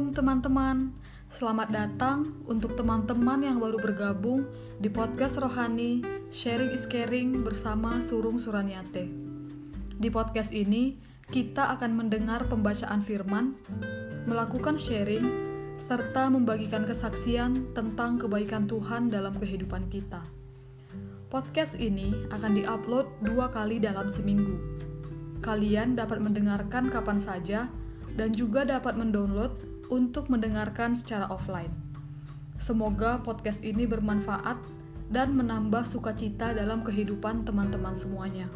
Shalom teman-teman, selamat datang untuk teman-teman yang baru bergabung di podcast Rohani Sharing is Caring bersama Surung Suraniate. Di podcast ini, kita akan mendengar pembacaan firman, melakukan sharing, serta membagikan kesaksian tentang kebaikan Tuhan dalam kehidupan kita. Podcast ini akan diupload dua kali dalam seminggu. Kalian dapat mendengarkan kapan saja dan juga dapat mendownload untuk mendengarkan secara offline. Semoga podcast ini bermanfaat dan menambah sukacita dalam kehidupan teman-teman semuanya.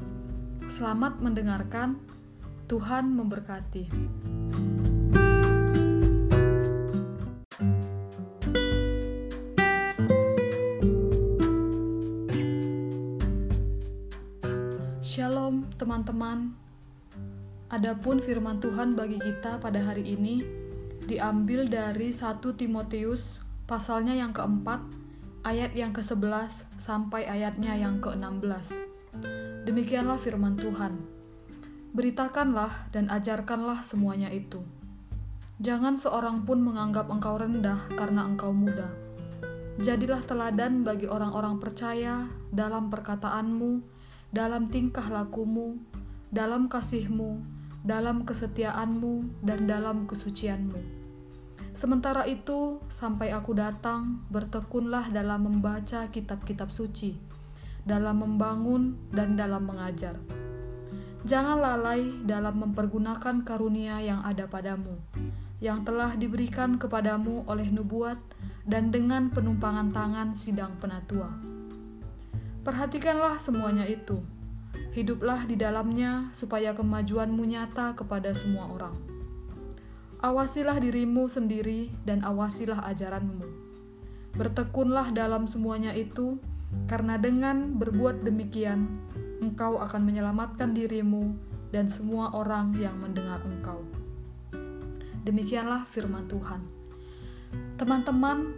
Selamat mendengarkan, Tuhan memberkati. Shalom, teman-teman. Adapun firman Tuhan bagi kita pada hari ini diambil dari 1 Timotius pasalnya yang keempat, ayat yang ke-11 sampai ayatnya yang ke-16. Demikianlah firman Tuhan. Beritakanlah dan ajarkanlah semuanya itu. Jangan seorang pun menganggap engkau rendah karena engkau muda. Jadilah teladan bagi orang-orang percaya dalam perkataanmu, dalam tingkah lakumu, dalam kasihmu, dalam kesetiaanmu dan dalam kesucianmu. Sementara itu, sampai aku datang, bertekunlah dalam membaca kitab-kitab suci, dalam membangun dan dalam mengajar. Jangan lalai dalam mempergunakan karunia yang ada padamu, yang telah diberikan kepadamu oleh nubuat dan dengan penumpangan tangan sidang penatua. Perhatikanlah semuanya itu, Hiduplah di dalamnya supaya kemajuanmu nyata kepada semua orang. Awasilah dirimu sendiri dan awasilah ajaranmu. Bertekunlah dalam semuanya itu, karena dengan berbuat demikian, engkau akan menyelamatkan dirimu dan semua orang yang mendengar engkau. Demikianlah firman Tuhan. Teman-teman,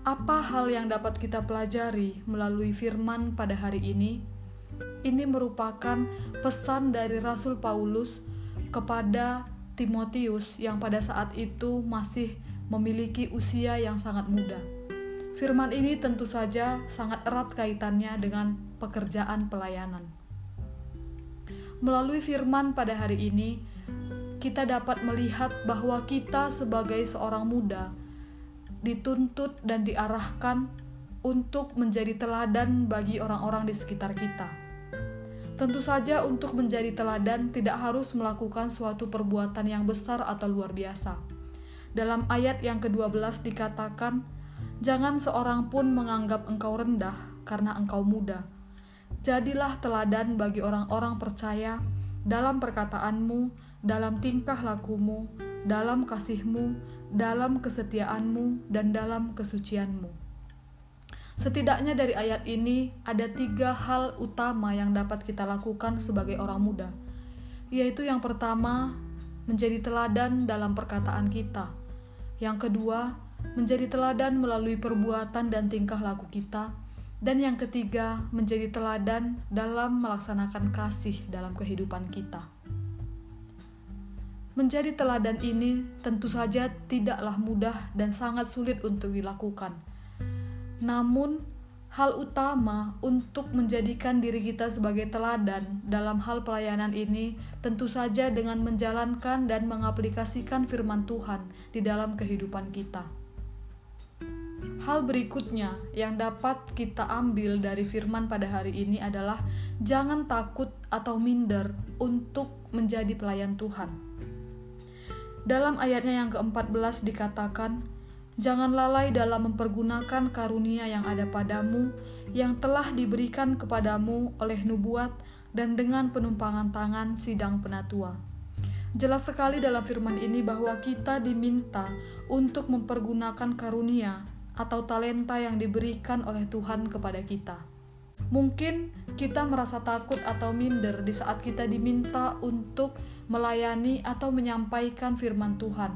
apa hal yang dapat kita pelajari melalui firman pada hari ini? Ini merupakan pesan dari Rasul Paulus kepada Timotius yang pada saat itu masih memiliki usia yang sangat muda. Firman ini tentu saja sangat erat kaitannya dengan pekerjaan pelayanan. Melalui firman pada hari ini, kita dapat melihat bahwa kita sebagai seorang muda dituntut dan diarahkan untuk menjadi teladan bagi orang-orang di sekitar kita Tentu saja untuk menjadi teladan tidak harus melakukan suatu perbuatan yang besar atau luar biasa. Dalam ayat yang ke-12 dikatakan, Jangan seorang pun menganggap engkau rendah karena engkau muda. Jadilah teladan bagi orang-orang percaya dalam perkataanmu, dalam tingkah lakumu, dalam kasihmu, dalam kesetiaanmu, dan dalam kesucianmu. Setidaknya dari ayat ini ada tiga hal utama yang dapat kita lakukan sebagai orang muda, yaitu yang pertama, menjadi teladan dalam perkataan kita. Yang kedua, menjadi teladan melalui perbuatan dan tingkah laku kita. Dan yang ketiga, menjadi teladan dalam melaksanakan kasih dalam kehidupan kita. Menjadi teladan ini tentu saja tidaklah mudah dan sangat sulit untuk dilakukan namun, hal utama untuk menjadikan diri kita sebagai teladan dalam hal pelayanan ini tentu saja dengan menjalankan dan mengaplikasikan firman Tuhan di dalam kehidupan kita. Hal berikutnya yang dapat kita ambil dari firman pada hari ini adalah jangan takut atau minder untuk menjadi pelayan Tuhan. Dalam ayatnya yang ke-14 dikatakan, Jangan lalai dalam mempergunakan karunia yang ada padamu, yang telah diberikan kepadamu oleh nubuat dan dengan penumpangan tangan sidang penatua. Jelas sekali dalam firman ini bahwa kita diminta untuk mempergunakan karunia atau talenta yang diberikan oleh Tuhan kepada kita. Mungkin kita merasa takut atau minder di saat kita diminta untuk melayani atau menyampaikan firman Tuhan.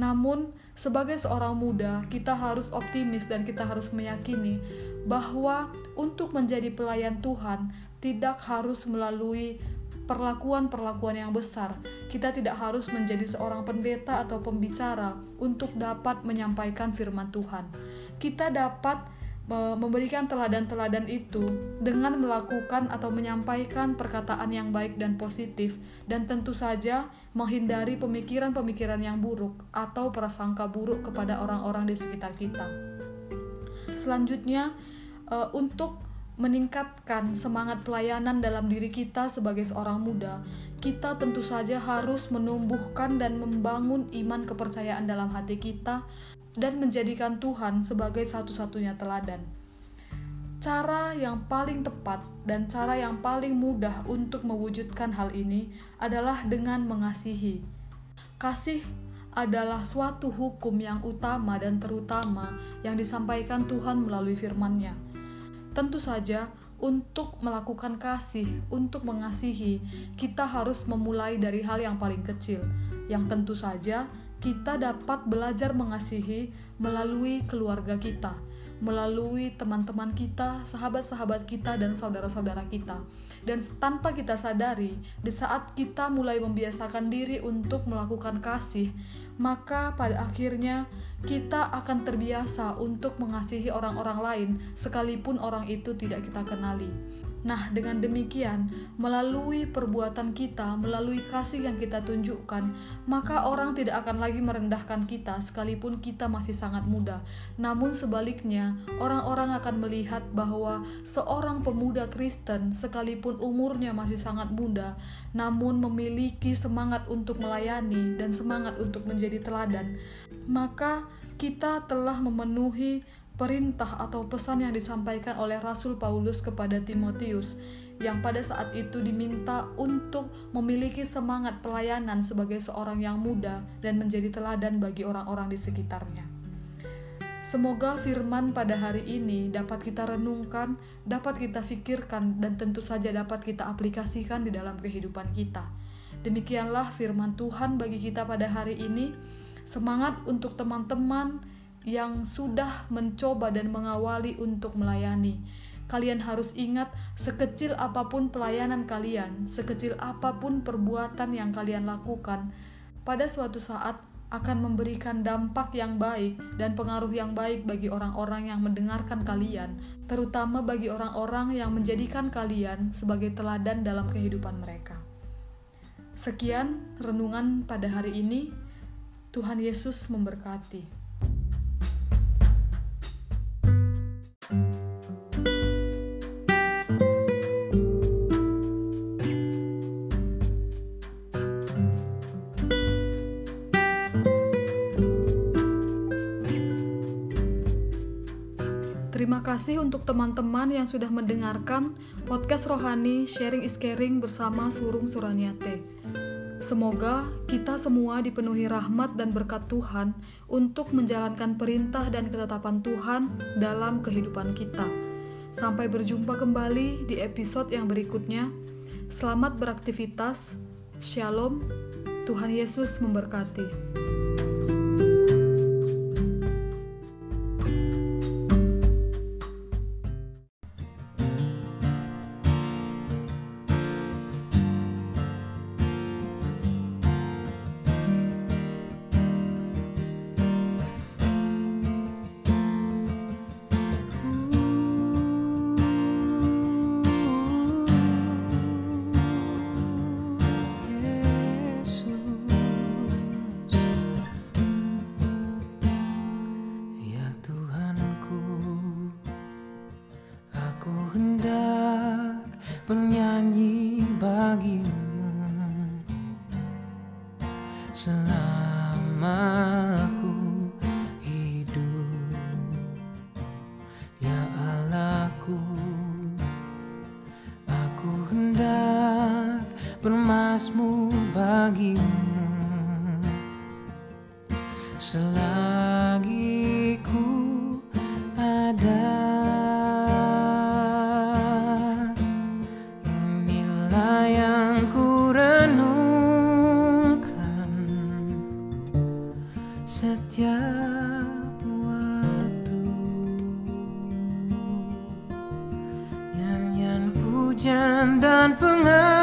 Namun, sebagai seorang muda, kita harus optimis dan kita harus meyakini bahwa untuk menjadi pelayan Tuhan tidak harus melalui perlakuan-perlakuan yang besar. Kita tidak harus menjadi seorang pendeta atau pembicara untuk dapat menyampaikan firman Tuhan. Kita dapat memberikan teladan-teladan itu dengan melakukan atau menyampaikan perkataan yang baik dan positif dan tentu saja menghindari pemikiran-pemikiran yang buruk atau prasangka buruk kepada orang-orang di sekitar kita. Selanjutnya uh, untuk meningkatkan semangat pelayanan dalam diri kita sebagai seorang muda, kita tentu saja harus menumbuhkan dan membangun iman kepercayaan dalam hati kita dan menjadikan Tuhan sebagai satu-satunya teladan. Cara yang paling tepat dan cara yang paling mudah untuk mewujudkan hal ini adalah dengan mengasihi. Kasih adalah suatu hukum yang utama dan terutama yang disampaikan Tuhan melalui firman-Nya. Tentu saja, untuk melakukan kasih, untuk mengasihi, kita harus memulai dari hal yang paling kecil, yang tentu saja kita dapat belajar mengasihi melalui keluarga kita, melalui teman-teman kita, sahabat-sahabat kita, dan saudara-saudara kita. Dan tanpa kita sadari, di saat kita mulai membiasakan diri untuk melakukan kasih, maka pada akhirnya kita akan terbiasa untuk mengasihi orang-orang lain, sekalipun orang itu tidak kita kenali. Nah, dengan demikian, melalui perbuatan kita, melalui kasih yang kita tunjukkan, maka orang tidak akan lagi merendahkan kita sekalipun kita masih sangat muda. Namun sebaliknya, orang-orang akan melihat bahwa seorang pemuda Kristen sekalipun umurnya masih sangat muda, namun memiliki semangat untuk melayani dan semangat untuk menjadi teladan, maka kita telah memenuhi perintah atau pesan yang disampaikan oleh Rasul Paulus kepada Timotius yang pada saat itu diminta untuk memiliki semangat pelayanan sebagai seorang yang muda dan menjadi teladan bagi orang-orang di sekitarnya. Semoga firman pada hari ini dapat kita renungkan, dapat kita pikirkan, dan tentu saja dapat kita aplikasikan di dalam kehidupan kita. Demikianlah firman Tuhan bagi kita pada hari ini. Semangat untuk teman-teman yang sudah mencoba dan mengawali untuk melayani. Kalian harus ingat, sekecil apa pun pelayanan kalian, sekecil apa pun perbuatan yang kalian lakukan, pada suatu saat akan memberikan dampak yang baik dan pengaruh yang baik bagi orang-orang yang mendengarkan kalian, terutama bagi orang-orang yang menjadikan kalian sebagai teladan dalam kehidupan mereka. Sekian renungan pada hari ini. Tuhan Yesus memberkati. Terima kasih untuk teman-teman yang sudah mendengarkan podcast Rohani Sharing is Caring bersama Surung Suraniate. Semoga kita semua dipenuhi rahmat dan berkat Tuhan untuk menjalankan perintah dan ketetapan Tuhan dalam kehidupan kita. Sampai berjumpa kembali di episode yang berikutnya. Selamat beraktivitas. Shalom. Tuhan Yesus memberkati. Bermasmu bagimu. Selagi ku ada setiap waktu Nyanyian pujian dan pengagungan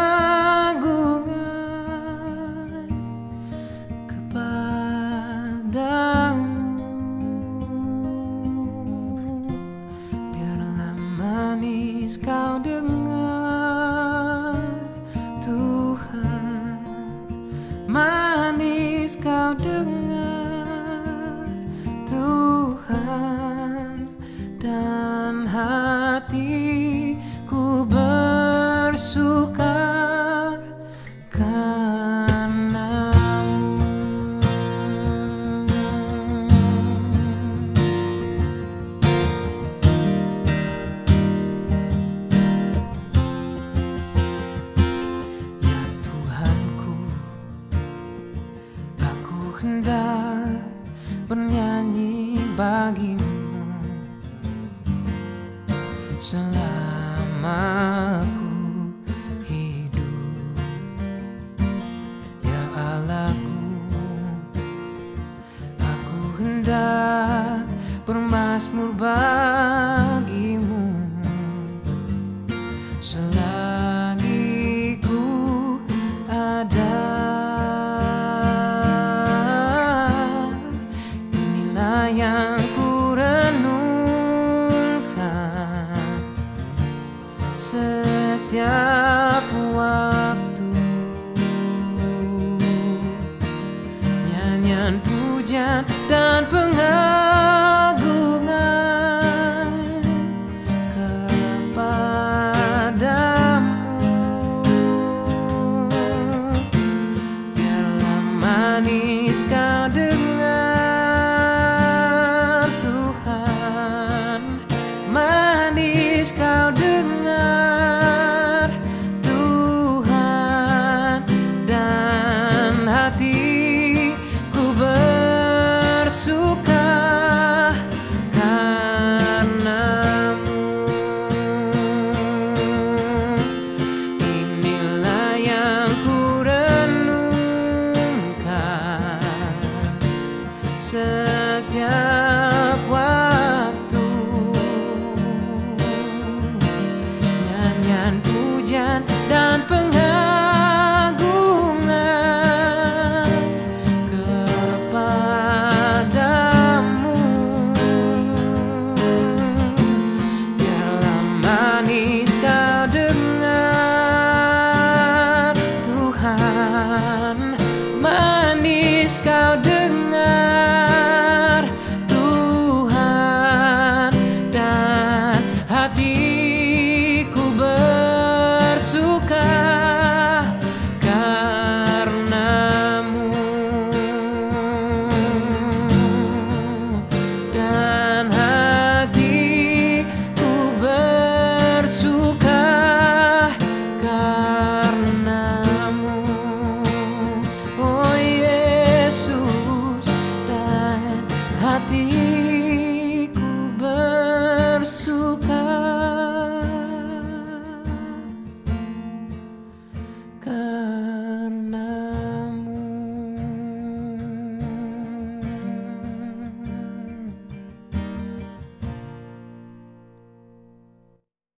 hendak bermasmur bagimu. Selagi ku ada. Inilah yang ku renungkan setiap waktu. Nyanyian bien